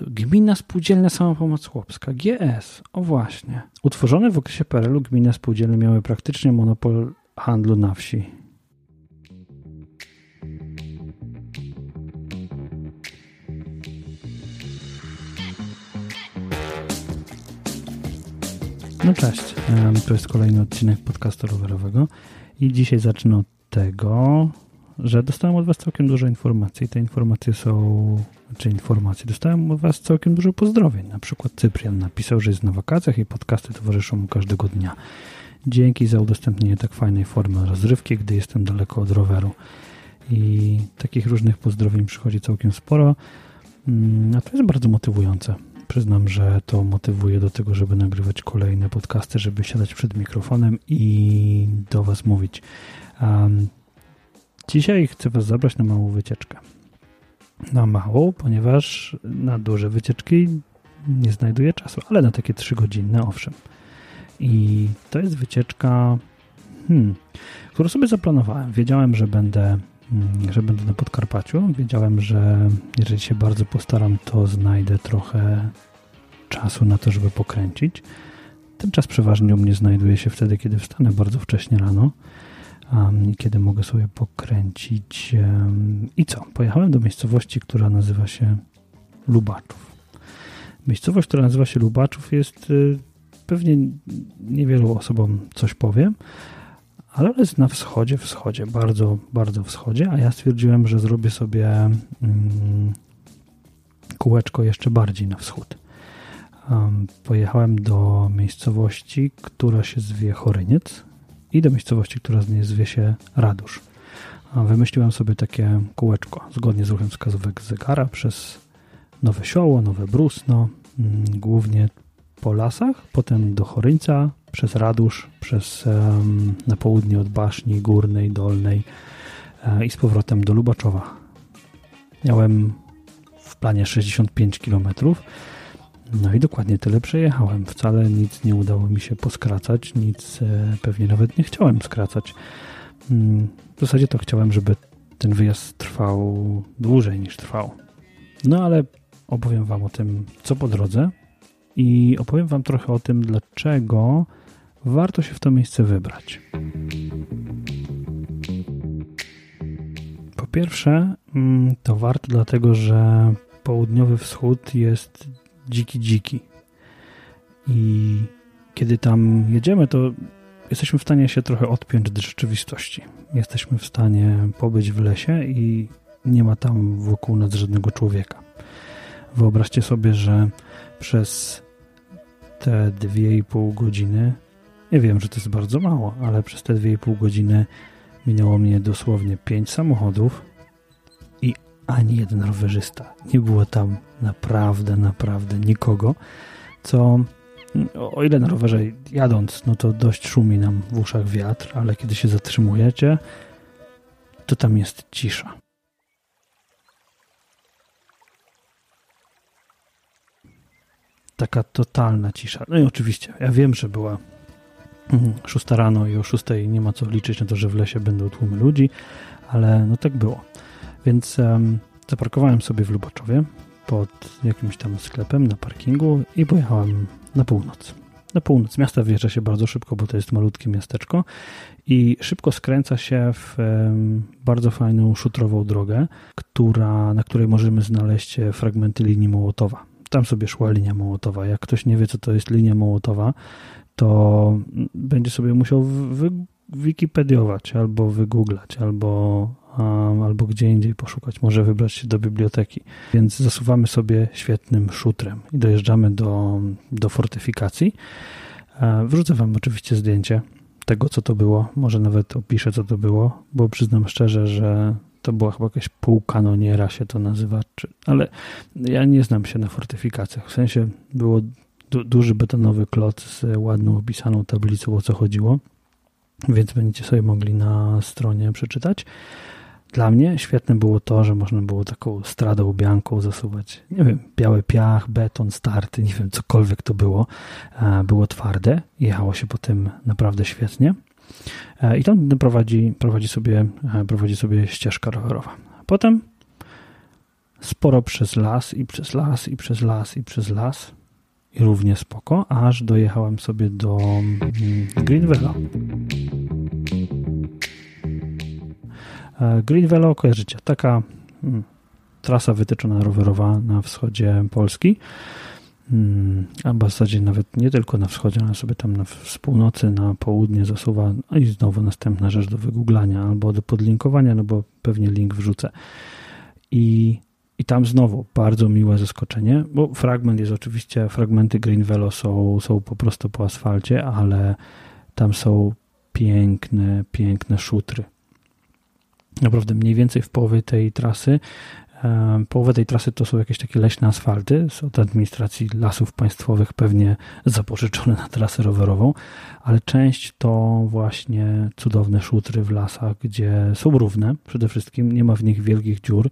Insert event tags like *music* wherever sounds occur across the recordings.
Gmina Spółdzielna Samopomoc Chłopska, GS, o właśnie. Utworzone w okresie PRL-u gminy spółdzielne miały praktycznie monopol handlu na wsi. No cześć, to jest kolejny odcinek podcastu rowerowego i dzisiaj zacznę od tego, że dostałem od Was całkiem dużo informacji. Te informacje są, czy informacje, dostałem od Was całkiem dużo pozdrowień. Na przykład Cyprian napisał, że jest na wakacjach i podcasty towarzyszą mu każdego dnia. Dzięki za udostępnienie tak fajnej formy rozrywki, gdy jestem daleko od roweru. I takich różnych pozdrowień przychodzi całkiem sporo, mm, a to jest bardzo motywujące. Przyznam, że to motywuje do tego, żeby nagrywać kolejne podcasty, żeby siadać przed mikrofonem i do Was mówić. Dzisiaj chcę Was zabrać na małą wycieczkę. Na małą, ponieważ na duże wycieczki nie znajduję czasu, ale na takie trzy godzinne, owszem. I to jest wycieczka, hmm, którą sobie zaplanowałem. Wiedziałem, że będę Mm, że będę na Podkarpaciu. Wiedziałem, że jeżeli się bardzo postaram, to znajdę trochę czasu na to, żeby pokręcić. Ten czas przeważnie u mnie znajduje się wtedy, kiedy wstanę bardzo wcześnie rano kiedy mogę sobie pokręcić. I co? Pojechałem do miejscowości, która nazywa się Lubaczów. Miejscowość, która nazywa się Lubaczów jest y, pewnie niewielu osobom coś powiem, ale jest na wschodzie, wschodzie, bardzo, bardzo wschodzie, a ja stwierdziłem, że zrobię sobie mm, kółeczko jeszcze bardziej na wschód. Pojechałem do miejscowości, która się zwie Choryniec i do miejscowości, która zwie się Radusz. Wymyśliłem sobie takie kółeczko zgodnie z ruchem wskazówek zegara przez Nowe Sioło, Nowe Brusno, mm, głównie po lasach, potem do Choryńca, przez Radusz, przez na południe od Baszni Górnej, Dolnej e, i z powrotem do Lubaczowa. Miałem w planie 65 km. No i dokładnie tyle przejechałem. Wcale nic nie udało mi się poskracać, nic e, pewnie nawet nie chciałem skracać. Mm, w zasadzie to chciałem, żeby ten wyjazd trwał dłużej niż trwał. No ale opowiem Wam o tym, co po drodze i opowiem Wam trochę o tym, dlaczego warto się w to miejsce wybrać. Po pierwsze, mm, to warto dlatego, że południowy wschód jest dziki, dziki. I kiedy tam jedziemy, to jesteśmy w stanie się trochę odpiąć od rzeczywistości. Jesteśmy w stanie pobyć w lesie i nie ma tam wokół nas żadnego człowieka. Wyobraźcie sobie, że przez te dwie i pół godziny ja wiem, że to jest bardzo mało, ale przez te 2,5 godziny minęło mnie dosłownie 5 samochodów i ani jeden rowerzysta. Nie było tam naprawdę, naprawdę nikogo, co o ile na rowerze jadąc, no to dość szumi nam w uszach wiatr, ale kiedy się zatrzymujecie, to tam jest cisza. Taka totalna cisza. No i oczywiście, ja wiem, że była 6 mhm. rano i o 6 nie ma co liczyć na to, że w lesie będą tłumy ludzi, ale no tak było. Więc um, zaparkowałem sobie w Lubaczowie pod jakimś tam sklepem na parkingu i pojechałem na północ. Na północ miasta wjeżdża się bardzo szybko, bo to jest malutkie miasteczko i szybko skręca się w um, bardzo fajną szutrową drogę, która, na której możemy znaleźć fragmenty linii Mołotowa. Tam sobie szła linia Mołotowa. Jak ktoś nie wie, co to jest linia Mołotowa, to będzie sobie musiał wy wikipediować albo wygooglać, albo, albo gdzie indziej poszukać. Może wybrać się do biblioteki. Więc zasuwamy sobie świetnym szutrem i dojeżdżamy do, do fortyfikacji. E, wrzucę Wam oczywiście zdjęcie tego, co to było. Może nawet opiszę, co to było, bo przyznam szczerze, że to była chyba jakaś półkanoniera się to nazywa, czy, ale ja nie znam się na fortyfikacjach. W sensie było du duży betonowy klot z ładną opisaną tablicą, o co chodziło, więc będziecie sobie mogli na stronie przeczytać. Dla mnie świetne było to, że można było taką stradą bianką zasuwać, nie wiem, biały piach, beton, starty, nie wiem, cokolwiek to było. E, było twarde, jechało się po tym naprawdę świetnie. E, I tam prowadzi, prowadzi, sobie, e, prowadzi sobie ścieżka rowerowa. Potem sporo przez las i przez las i przez las i przez las i równie spoko, aż dojechałem sobie do mm, E, Greenville kojarzycie, taka hmm, trasa wytyczona rowerowa na wschodzie Polski, hmm, a w zasadzie nawet nie tylko na wschodzie, ale sobie tam na, z północy na południe zasuwa no i znowu następna rzecz do wygooglania albo do podlinkowania, no bo pewnie link wrzucę. I i tam znowu bardzo miłe zaskoczenie, bo fragment jest oczywiście, fragmenty Green Velo są, są po prostu po asfalcie, ale tam są piękne, piękne szutry. Naprawdę mniej więcej w połowie tej trasy, e, połowę tej trasy to są jakieś takie leśne asfalty od administracji lasów państwowych pewnie zapożyczone na trasę rowerową, ale część to właśnie cudowne szutry w lasach, gdzie są równe przede wszystkim, nie ma w nich wielkich dziur,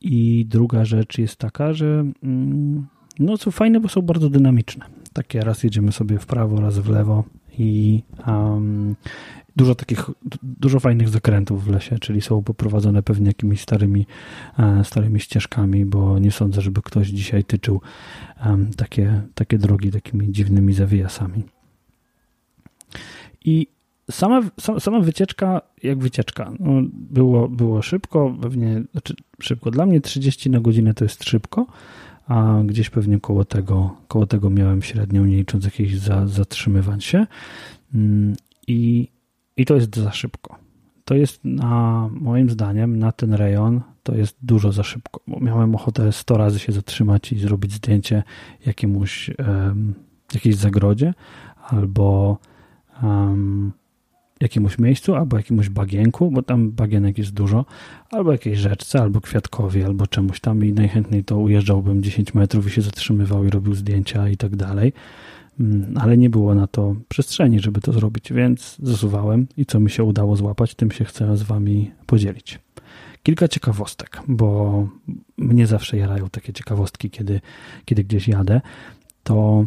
i druga rzecz jest taka, że mm, no są fajne, bo są bardzo dynamiczne. Takie raz jedziemy sobie w prawo, raz w lewo i um, dużo takich, dużo fajnych zakrętów w lesie, czyli są poprowadzone pewnie jakimiś starymi, e, starymi ścieżkami, bo nie sądzę, żeby ktoś dzisiaj tyczył takie, takie drogi takimi dziwnymi zawijasami. I sama, sama wycieczka, jak wycieczka, no, było, było szybko, pewnie, znaczy szybko, dla mnie 30 na godzinę to jest szybko, a gdzieś pewnie koło tego, koło tego miałem średnią, nie licząc jakichś za, zatrzymywań się. Mm, i, i to jest za szybko. To jest na, moim zdaniem, na ten rejon to jest dużo za szybko, bo miałem ochotę 100 razy się zatrzymać i zrobić zdjęcie jakiemuś, um, jakiejś zagrodzie albo um, jakiemuś miejscu, albo jakiemuś bagienku, bo tam bagienek jest dużo, albo jakiejś rzeczce, albo kwiatkowi, albo czemuś tam i najchętniej to ujeżdżałbym 10 metrów i się zatrzymywał i robił zdjęcia i tak dalej. Mm, ale nie było na to przestrzeni, żeby to zrobić, więc zasuwałem i co mi się udało złapać, tym się chcę z Wami podzielić. Kilka ciekawostek, bo mnie zawsze jarają takie ciekawostki, kiedy, kiedy gdzieś jadę. To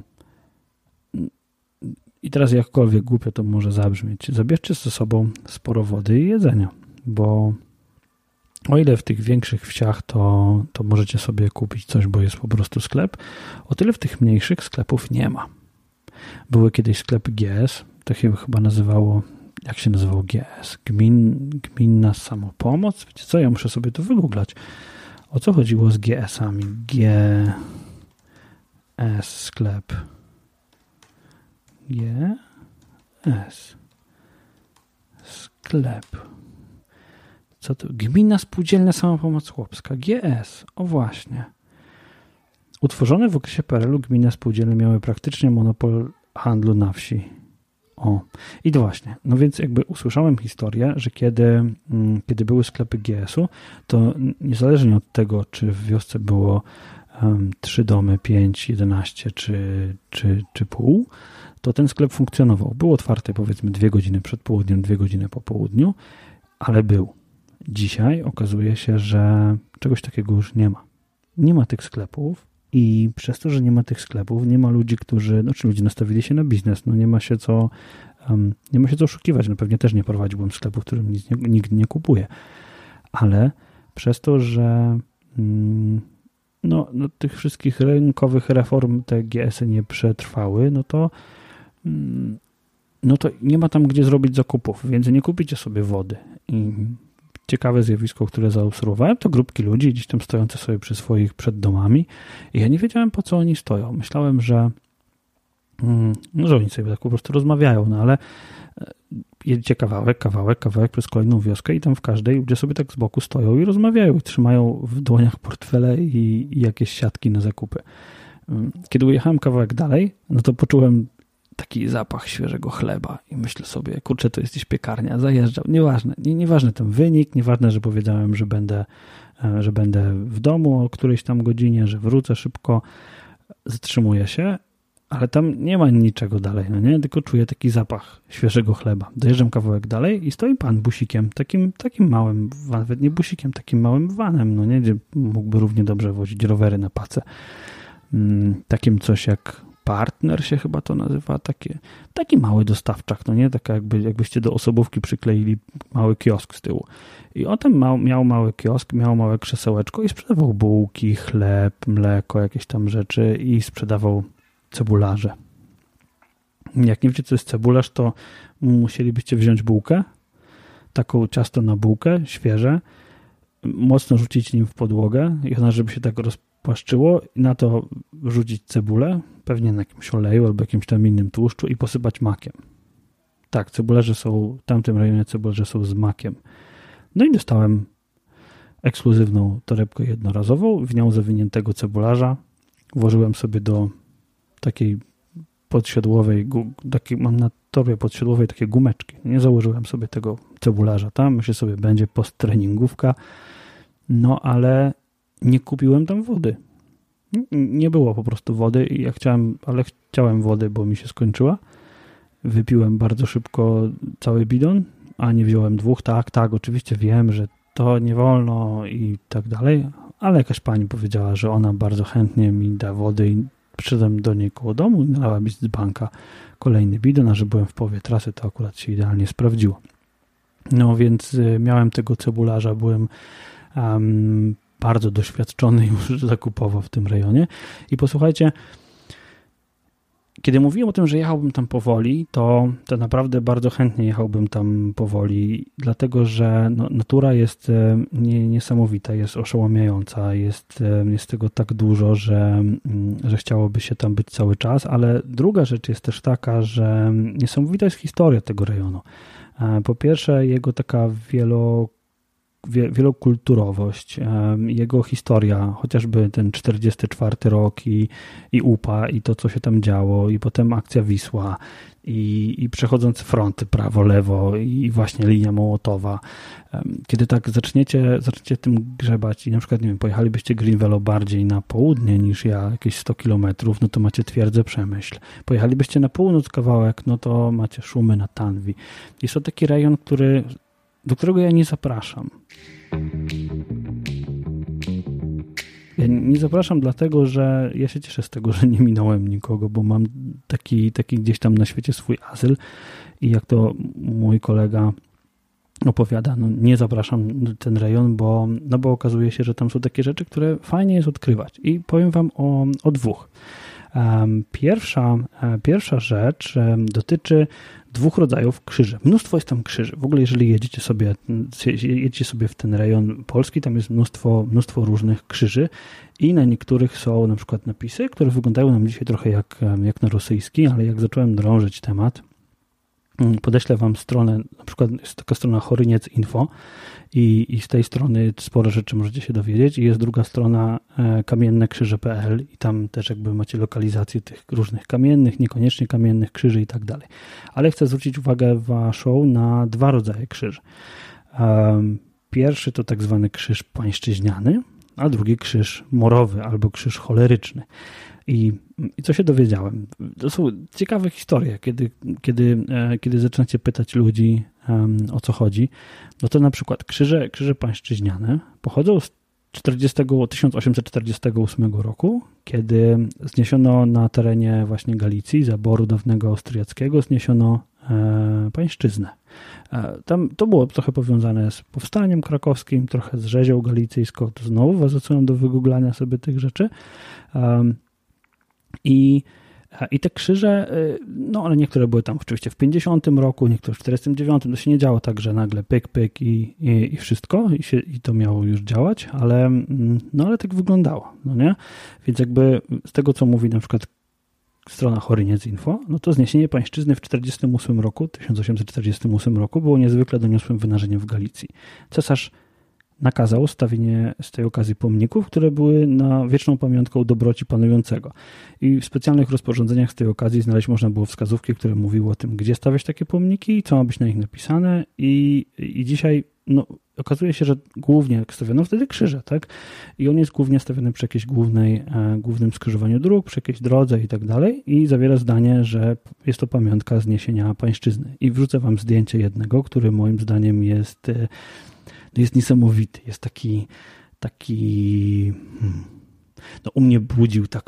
i teraz jakkolwiek głupio to może zabrzmieć, zabierzcie ze sobą sporo wody i jedzenia, bo o ile w tych większych wsiach to, to możecie sobie kupić coś, bo jest po prostu sklep, o tyle w tych mniejszych sklepów nie ma. Były kiedyś sklepy GS, to się chyba nazywało, jak się nazywało GS? Gmin, gminna samopomoc? Wiecie co, ja muszę sobie to wygooglać. O co chodziło z GS-ami? GS sklep. G S. Sklep. Co to? Gmina Spółdzielna Samopomoc Chłopska. GS. O właśnie. Utworzone w okresie PRL-u gminy spółdzielne miały praktycznie monopol handlu na wsi. O, i to właśnie. No więc jakby usłyszałem historię, że kiedy, mm, kiedy były sklepy GS-u, to niezależnie od tego, czy w wiosce było um, 3 domy, 5, 11 czy, czy, czy pół, to ten sklep funkcjonował. Był otwarty powiedzmy dwie godziny przed południem, dwie godziny po południu, ale był. Dzisiaj okazuje się, że czegoś takiego już nie ma. Nie ma tych sklepów i przez to, że nie ma tych sklepów, nie ma ludzi, którzy, znaczy ludzie nastawili się na biznes, no nie ma się co, um, nie ma się co oszukiwać. No pewnie też nie prowadziłbym sklepu, w którym nic nie, nikt nie kupuje. Ale przez to, że mm, no, no, tych wszystkich rynkowych reform te GS-y nie przetrwały, no to Mm, no to nie ma tam gdzie zrobić zakupów, więc nie kupicie sobie wody. I ciekawe zjawisko, które zaobserwowałem, to grupki ludzi gdzieś tam stojące sobie przy swoich przed domami i ja nie wiedziałem po co oni stoją. Myślałem, że mm, no, że oni sobie tak po prostu rozmawiają, no ale e, jedziecie kawałek, kawałek, kawałek przez kolejną wioskę i tam w każdej ludzie sobie tak z boku stoją i rozmawiają i trzymają w dłoniach portfele i, i jakieś siatki na zakupy. Mm, kiedy ujechałem kawałek dalej, no to poczułem taki zapach świeżego chleba i myślę sobie, kurczę, to jest gdzieś piekarnia, zajeżdżał, nieważne, nie, nieważne ten wynik, nieważne, że powiedziałem, że będę, e, że będę w domu o którejś tam godzinie, że wrócę szybko, zatrzymuję się, ale tam nie ma niczego dalej, no nie, tylko czuję taki zapach świeżego chleba. Dojeżdżam kawałek dalej i stoi pan busikiem, takim, takim małym, nawet nie busikiem, takim małym vanem, no nie, gdzie mógłby równie dobrze wozić rowery na pace. Mm, takim coś jak partner się chyba to nazywa, takie, taki mały dostawczak, no nie? Taka jakby, jakbyście do osobówki przykleili mały kiosk z tyłu. I on tam miał, miał mały kiosk, miał małe krzesełeczko i sprzedawał bułki, chleb, mleko, jakieś tam rzeczy i sprzedawał cebularze. Jak nie wiecie, co jest cebularz, to musielibyście wziąć bułkę, taką ciasto na bułkę, świeże, mocno rzucić nim w podłogę i ona, żeby się tak rozpłaszczyło i na to rzucić cebulę, pewnie na jakimś oleju albo jakimś tam innym tłuszczu i posypać makiem. Tak, cebularze są, w tamtym rejonie cebularze są z makiem. No i dostałem ekskluzywną torebkę jednorazową, w nią zawiniętego cebularza. Włożyłem sobie do takiej podsiodłowej, takiej, mam na torbie podsiodłowej takie gumeczki. Nie założyłem sobie tego cebularza tam, myślę sobie, będzie posttreningówka, no ale nie kupiłem tam wody. Nie było po prostu wody i ja chciałem, ale chciałem wody, bo mi się skończyła. Wypiłem bardzo szybko cały bidon, a nie wziąłem dwóch. Tak, tak, oczywiście wiem, że to nie wolno i tak dalej, ale jakaś pani powiedziała, że ona bardzo chętnie mi da wody i przyszedłem do niej koło domu i nalała mi z banka kolejny bidon, a że byłem w połowie trasy, to akurat się idealnie sprawdziło. No więc y, miałem tego cebularza, byłem um, bardzo doświadczony już *laughs* zakupowo w tym rejonie i posłuchajcie, kiedy mówiłem o tym, że jechałbym tam powoli, to, to naprawdę bardzo chętnie jechałbym tam powoli, dlatego że no, natura jest e, nie, niesamowita, jest oszałamiająca, jest, e, jest tego tak dużo, że, mm, że chciałoby się tam być cały czas, ale druga rzecz jest też taka, że niesamowita jest historia tego rejonu. E, po pierwsze, jego taka wielo wielokulturowość, jego historia, chociażby ten 44 rok i, i UPA i to, co się tam działo, i potem akcja Wisła, i, i przechodzące fronty prawo, lewo, i właśnie linia Mołotowa. Kiedy tak zaczniecie, zaczniecie tym grzebać i na przykład, nie wiem, pojechalibyście Greenvelo bardziej na południe niż ja, jakieś 100 kilometrów, no to macie twierdzę Przemyśl. Pojechalibyście na północ kawałek, no to macie szumy na Tanwi. Jest to taki rejon, który do którego ja nie zapraszam. Ja nie zapraszam dlatego, że ja się cieszę z tego, że nie minąłem nikogo, bo mam taki, taki gdzieś tam na świecie swój azyl i jak to mój kolega opowiada, no nie zapraszam ten rejon, bo, no bo okazuje się, że tam są takie rzeczy, które fajnie jest odkrywać. I powiem wam o, o dwóch. Pierwsza, e, pierwsza rzecz dotyczy dwóch rodzajów krzyży. Mnóstwo jest tam krzyży. W ogóle jeżeli jedziecie sobie, jedziecie sobie w ten rejon Polski, tam jest mnóstwo, mnóstwo różnych krzyży i na niektórych są na przykład napisy, które wyglądają nam dzisiaj trochę jak, jak na rosyjski, ale jak zacząłem drążyć temat, Mm, podeślę wam stronę, na przykład jest taka strona Choryniec Info i, i z tej strony sporo rzeczy możecie się dowiedzieć i jest druga strona e, kamiennekrzyże.pl i tam też jakby macie lokalizację tych różnych kamiennych, niekoniecznie kamiennych krzyży i tak dalej. Ale chcę zwrócić uwagę waszą na dwa rodzaje krzyży. Pierwszy to tak zwany krzyż pańszczyźniany, a drugi krzyż morowy albo krzyż choleryczny. I, I co się dowiedziałem? To są ciekawe historie, kiedy, kiedy, e, kiedy zaczynacie pytać ludzi o co chodzi. No to na przykład krzyże, krzyże pańszczyźniane pochodzą z 40, 1848 roku, kiedy zniesiono na terenie właśnie Galicji, zaboru dawnego austriackiego, zniesiono e, pańszczyznę. E, tam to było trochę powiązane z powstaniem krakowskim, trochę z rzezią galicyjską. To znowu was do wygooglania sobie tych rzeczy. I, i te krzyże, y, no ale niektóre były tam oczywiście w 50 roku, niektóre w 49. To się nie działo tak, że nagle pyk, pyk i, i, i wszystko i, się, i to miało już działać, ale, mm, no ale tak wyglądało, no nie? Więc jakby z tego, co mówi na przykład strona Choryniec Info, no to zniesienie pańszczyzny w 1948 roku, 1848 roku było niezwykle doniosłym wydarzeniem w Galicji. Cesarz nakazał stawienie z tej okazji pomników, które były na wieczną pamiątką dobroci panującego. I w specjalnych rozporządzeniach z tej okazji znaleźć można było wskazówki, które mówiły o tym, gdzie stawiać takie pomniki, co ma być na nich napisane i, i dzisiaj no, okazuje się, że głównie stawiono wtedy krzyże, tak? I on jest głównie stawiony przy jakiejś głównej, e, głównym skrzyżowaniu dróg, przy jakiejś drodze i tak dalej i zawiera zdanie, że jest to pamiątka zniesienia pańszczyzny. I wrzucę wam zdjęcie jednego, który moim zdaniem jest e, jest niesamowity. Jest taki, taki, hmm, no, u mnie budził tak,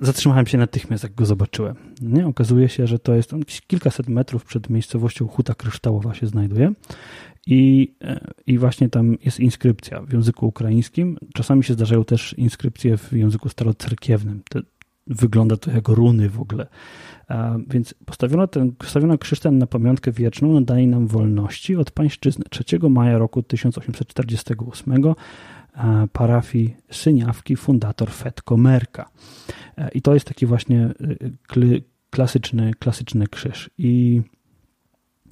zatrzymałem się natychmiast, jak go zobaczyłem. Nie? Okazuje się, że to jest kilkaset metrów przed miejscowością Huta Kryształowa się znajduje i, e, I właśnie tam jest inskrypcja w języku ukraińskim. Czasami się zdarzają też inskrypcje w języku starocerkiewnym. To, wygląda to jak runy w ogóle. Więc postawiono, ten, postawiono krzysztof na pamiątkę wieczną nadaje nam wolności od pańszczyzny 3 maja roku 1848 parafii Syniawki fundator Fetko Merka. I to jest taki właśnie y, klasyczny, klasyczny krzyż. I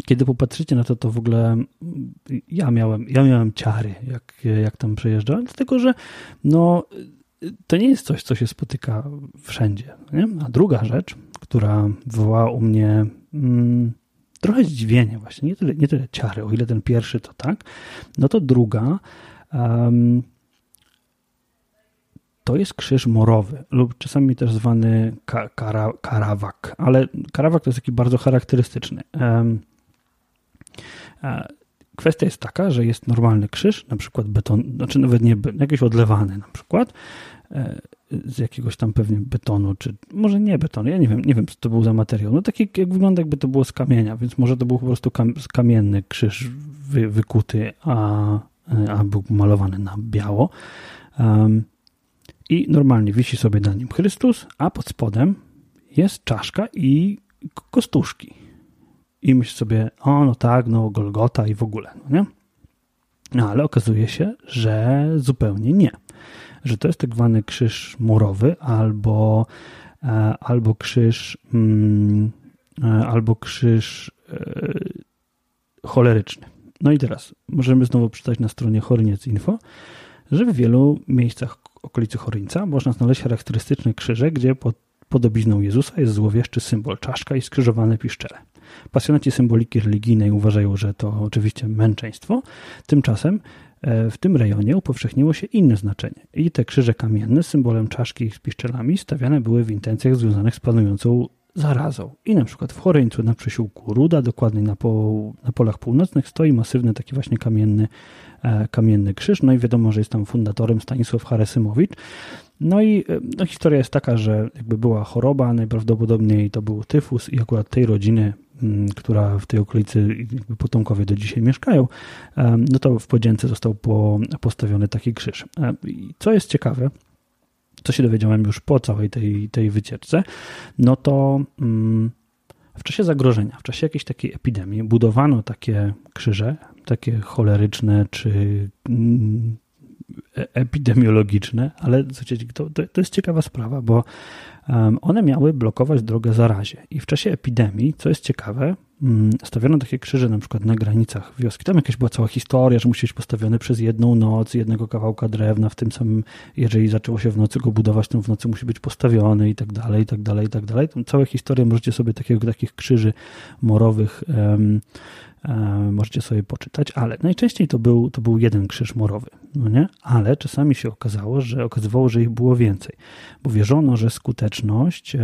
kiedy popatrzycie na to, to w ogóle ja miałem, ja miałem ciary, jak, jak tam przejeżdżałem, dlatego że no, to nie jest coś, co się spotyka wszędzie. Nie? A druga rzecz, która wywołała u mnie mm, trochę zdziwienie właśnie, nie tyle, nie tyle ciary, o ile ten pierwszy to tak, no to druga um, to jest krzyż morowy lub czasami też zwany ka, kara, karawak, ale karawak to jest taki bardzo charakterystyczny. Um, Kwestia jest taka, że jest normalny krzyż, na przykład beton, znaczy nawet nie, jakiś odlewany na przykład, e, z jakiegoś tam pewnie betonu, czy może nie betonu, ja nie wiem, nie wiem co to był za materiał. No taki jak wygląda jakby to było z kamienia, więc może to był po prostu kam, kamienny krzyż wy, wykuty, a, a był malowany na biało. Um, I normalnie wisi sobie na nim Chrystus, a pod spodem jest czaszka i kostuszki i myśl sobie, o no tak, no Golgota i w ogóle, no nie? No ale okazuje się, że zupełnie nie. Że to jest tak zwany krzyż murowy albo, e, albo krzyż mm, e, albo krzyż e, choleryczny. No i teraz możemy znowu przeczytać na stronie Choryniec.info, że w wielu miejscach okolicy Choryńca można znaleźć charakterystyczny krzyże, gdzie pod podobizną Jezusa jest złowieszczy symbol czaszka i skrzyżowane piszczele. Pasjonaci symboliki religijnej uważają, że to oczywiście męczeństwo. Tymczasem e, w tym rejonie upowszechniło się inne znaczenie i te krzyże kamienne z symbolem czaszki z piszczelami stawiane były w intencjach związanych z panującą zarazą. I na przykład w Choryńcu na przysiłku Ruda, dokładnie na, po, na polach północnych, stoi masywny taki właśnie kamienny, e, kamienny krzyż. No i wiadomo, że jest tam fundatorem Stanisław Haresymowicz. No i e, no, historia jest taka, że jakby była choroba, najprawdopodobniej to był tyfus i akurat tej rodziny Mm, która w tej okolicy potomkowie do dzisiaj mieszkają, no to w podzięce został postawiony taki krzyż. Co jest ciekawe, co się dowiedziałem już po całej tej, tej wycieczce, no to mm, w czasie zagrożenia, w czasie jakiejś takiej epidemii budowano takie krzyże, takie choleryczne czy mm, epidemiologiczne, ale to, to jest ciekawa sprawa, bo one miały blokować drogę zarazie. I w czasie epidemii, co jest ciekawe, mm, stawiono takie krzyże na przykład na granicach wioski. Tam jakaś była cała historia, że musi być postawiony przez jedną noc, jednego kawałka drewna, w tym samym, jeżeli zaczęło się w nocy go budować, to w nocy musi być postawiony i tak dalej, i tak dalej, i tak dalej. Tą całą historię możecie sobie takiego, takich krzyży morowych um, możecie sobie poczytać, ale najczęściej to był, to był jeden krzyż morowy, no nie? ale czasami się okazało, że okazywało, że ich było więcej, bo wierzono, że skuteczność,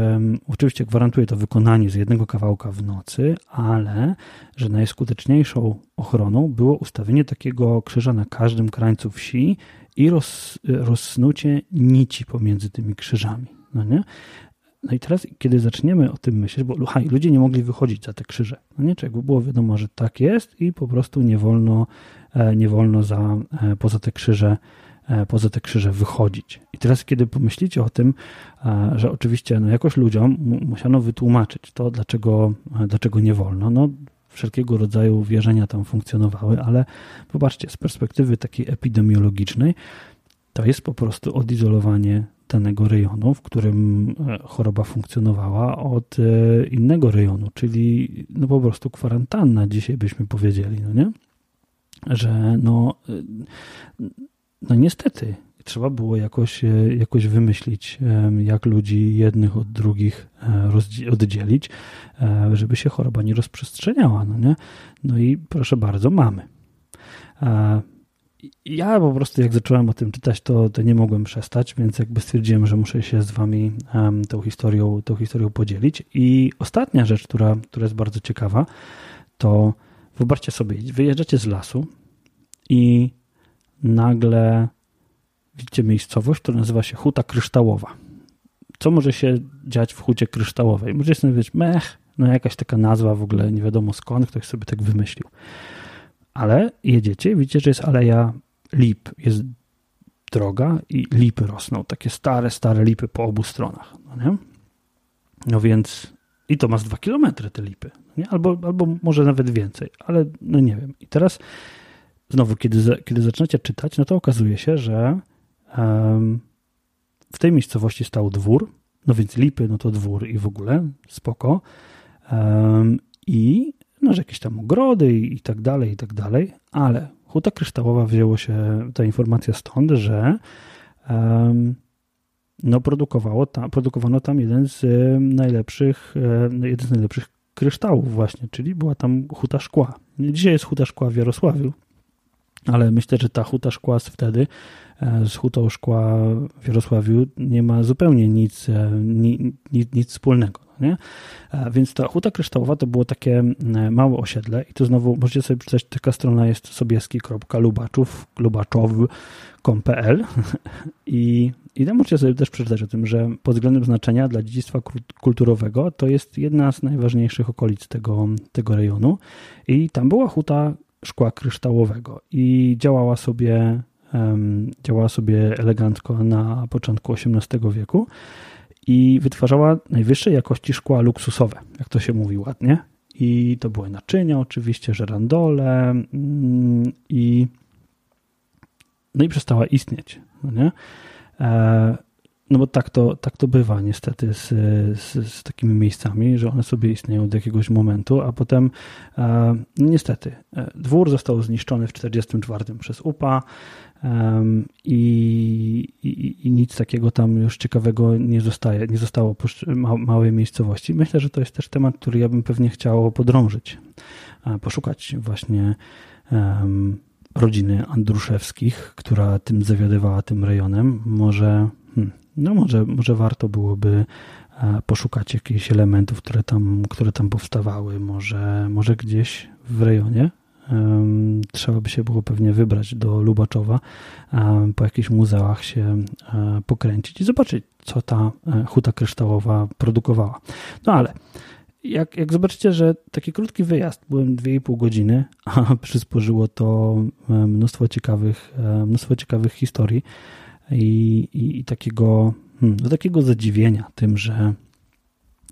oczywiście gwarantuje to wykonanie z jednego kawałka w nocy, ale że najskuteczniejszą ochroną było ustawienie takiego krzyża na każdym krańcu wsi i roz, rozsnucie nici pomiędzy tymi krzyżami. No nie? No i teraz, kiedy zaczniemy o tym myśleć, bo haj, ludzie nie mogli wychodzić za te krzyże. No nie, czy jakby było wiadomo, że tak jest i po prostu nie wolno, e, nie wolno za, e, poza te krzyże e, poza te krzyże wychodzić. I teraz, kiedy pomyślicie o tym, że oczywiście no jakoś ludziom musiano wytłumaczyć to, dlaczego, dlaczego nie wolno, no wszelkiego rodzaju wierzenia tam funkcjonowały, ale popatrzcie, z perspektywy takiej epidemiologicznej, to jest po prostu odizolowanie danego rejonu, w którym e, choroba funkcjonowała, od e, innego rejonu, czyli no po prostu kwarantanna, dzisiaj byśmy powiedzieli, no nie? Że no, e, no niestety trzeba było jakoś, jakoś wymyślić, jak ludzi jednych od drugich oddzielić, żeby się choroba nie rozprzestrzeniała, no nie? No i proszę bardzo, mamy ja po prostu jak zacząłem o tym czytać, to, to nie mogłem przestać, więc jakby stwierdziłem, że muszę się z wami um, tą, historią, tą historią podzielić. I ostatnia rzecz, która, która jest bardzo ciekawa, to wyobraźcie sobie, wyjeżdżacie z lasu i nagle widzicie miejscowość, która nazywa się Huta Kryształowa. Co może się dziać w Hucie Kryształowej? Możecie sobie powiedzieć, mech, no jakaś taka nazwa w ogóle, nie wiadomo skąd, ktoś sobie tak wymyślił. Ale jedziecie, widzicie, że jest aleja lip, jest droga i lipy rosną, takie stare, stare lipy po obu stronach. No, nie? no więc i to ma z dwa kilometry te lipy, nie? Albo, albo może nawet więcej, ale no nie wiem. I teraz znowu, kiedy, kiedy zaczynacie czytać, no to okazuje się, że um, w tej miejscowości stał dwór, no więc lipy, no to dwór i w ogóle spoko. Um, I no, że jakieś tam ogrody i, tak dalej, i tak dalej, ale Huta Kryształowa wzięło się ta informacja stąd, że um, no produkowało tam, produkowano tam jeden z najlepszych, jeden z najlepszych kryształów właśnie, czyli była tam huta szkła. Dzisiaj jest huta szkła w Jarosławiu, ale myślę, że ta huta szkła z wtedy e, z hutą szkła w Jarosławiu nie ma zupełnie nic, e, nic, nic wspólnego. Nie? E, więc ta huta kryształowa to było takie małe osiedle i tu znowu możecie sobie przeczytać, taka strona jest sobieski.lubaczów, lubaczow.com.pl *laughs* i, i tam możecie sobie też przeczytać o tym, że pod względem znaczenia dla dziedzictwa kulturowego to jest jedna z najważniejszych okolic tego, tego rejonu i tam była huta szkła kryształowego i działała sobie, działała sobie elegancko na początku XVIII wieku i wytwarzała najwyższej jakości szkła luksusowe, jak to się mówi ładnie. I to były naczynia, oczywiście, żerandole mm, i no i przestała istnieć. No nie? E, no bo tak to, tak to bywa niestety z, z, z, takimi miejscami, że one sobie istnieją od jakiegoś momentu, a potem e, no niestety e, dwór został zniszczony w 1944 przez UPA i, i, i, nic takiego tam już ciekawego nie, zostaje, nie zostało małej miejscowości. Myślę, że to jest też temat, który ja bym pewnie chciał podrążyć, poszukać właśnie rodziny Andruszewskich, która tym zawiadywała tym rejonem. Może hmm, no może, może warto byłoby e, poszukać jakichś elementów, które tam, które tam powstawały. Może, może gdzieś w rejonie um, trzeba by się było pewnie wybrać do Lubaczowa, po jakichś muzeach się pokręcić i zobaczyć, co ta huta kryształowa produkowała. No ale jak, jak zobaczycie, że taki krótki wyjazd, byłem 2,5 godziny, *laughs* a przysporzyło to mnóstwo ciekawych, mnóstwo ciekawych historii, i, i, i takiego, hmm, do takiego zadziwienia tym, że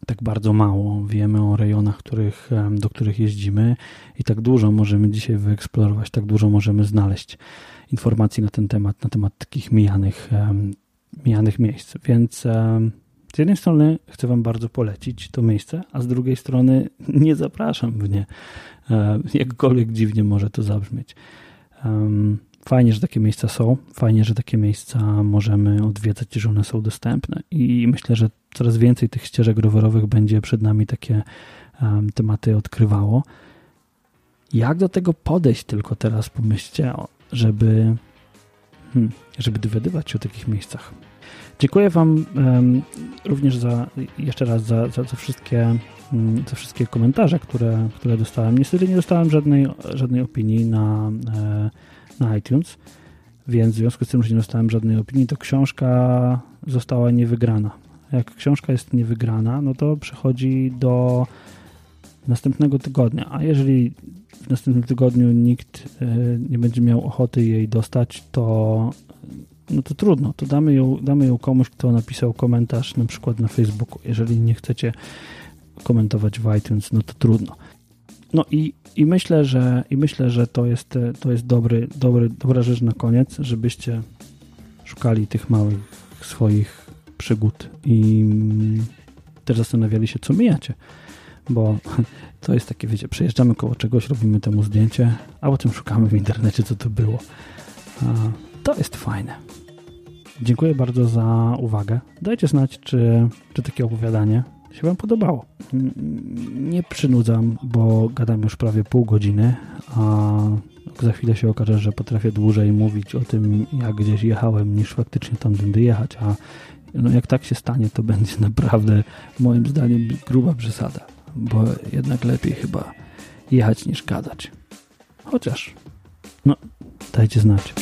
tak bardzo mało wiemy o rejonach, których, do których jeździmy i tak dużo możemy dzisiaj wyeksplorować, tak dużo możemy znaleźć informacji na ten temat, na temat takich mijanych, mijanych miejsc. Więc z jednej strony chcę Wam bardzo polecić to miejsce, a z drugiej strony *laughs* nie zapraszam w nie, jakkolwiek dziwnie może to zabrzmieć. Fajnie, że takie miejsca są, fajnie, że takie miejsca możemy odwiedzać, że one są dostępne i myślę, że coraz więcej tych ścieżek rowerowych będzie przed nami takie um, tematy odkrywało. Jak do tego podejść tylko teraz pomyślcie, żeby, hmm, żeby dowiadywać się o takich miejscach. Dziękuję Wam um, również za, jeszcze raz za, za, za wszystkie um, za wszystkie komentarze, które, które dostałem. Niestety nie dostałem żadnej, żadnej opinii na e, na iTunes, więc w związku z tym, że nie dostałem żadnej opinii, to książka została niewygrana. Jak książka jest niewygrana, no to przechodzi do następnego tygodnia, a jeżeli w następnym tygodniu nikt e, nie będzie miał ochoty jej dostać, to no to trudno, to damy ją, damy ją komuś, kto napisał komentarz na przykład na Facebooku. Jeżeli nie chcecie komentować w iTunes, no to trudno. No i, i myślę, że i myślę, że to jest, to jest dobry, dobry, dobra rzecz na koniec, żebyście szukali tych małych swoich przygód i też zastanawiali się, co mijacie. Bo *laughs* to jest takie, wiecie, przejeżdżamy koło czegoś, robimy temu zdjęcie, a potem szukamy w internecie, co to było. To jest fajne. Dziękuję bardzo za uwagę. Dajcie znać, czy, czy takie opowiadanie się Wam podobało. Nie przynudzam, bo gadam już prawie pół godziny, a za chwilę się okaże, że potrafię dłużej mówić o tym, jak gdzieś jechałem, niż faktycznie tam będę jechać, a no jak tak się stanie, to będzie *laughs* naprawdę moim zdaniem gruba przesada, bo jednak lepiej chyba jechać niż gadać. Chociaż, no, dajcie znać.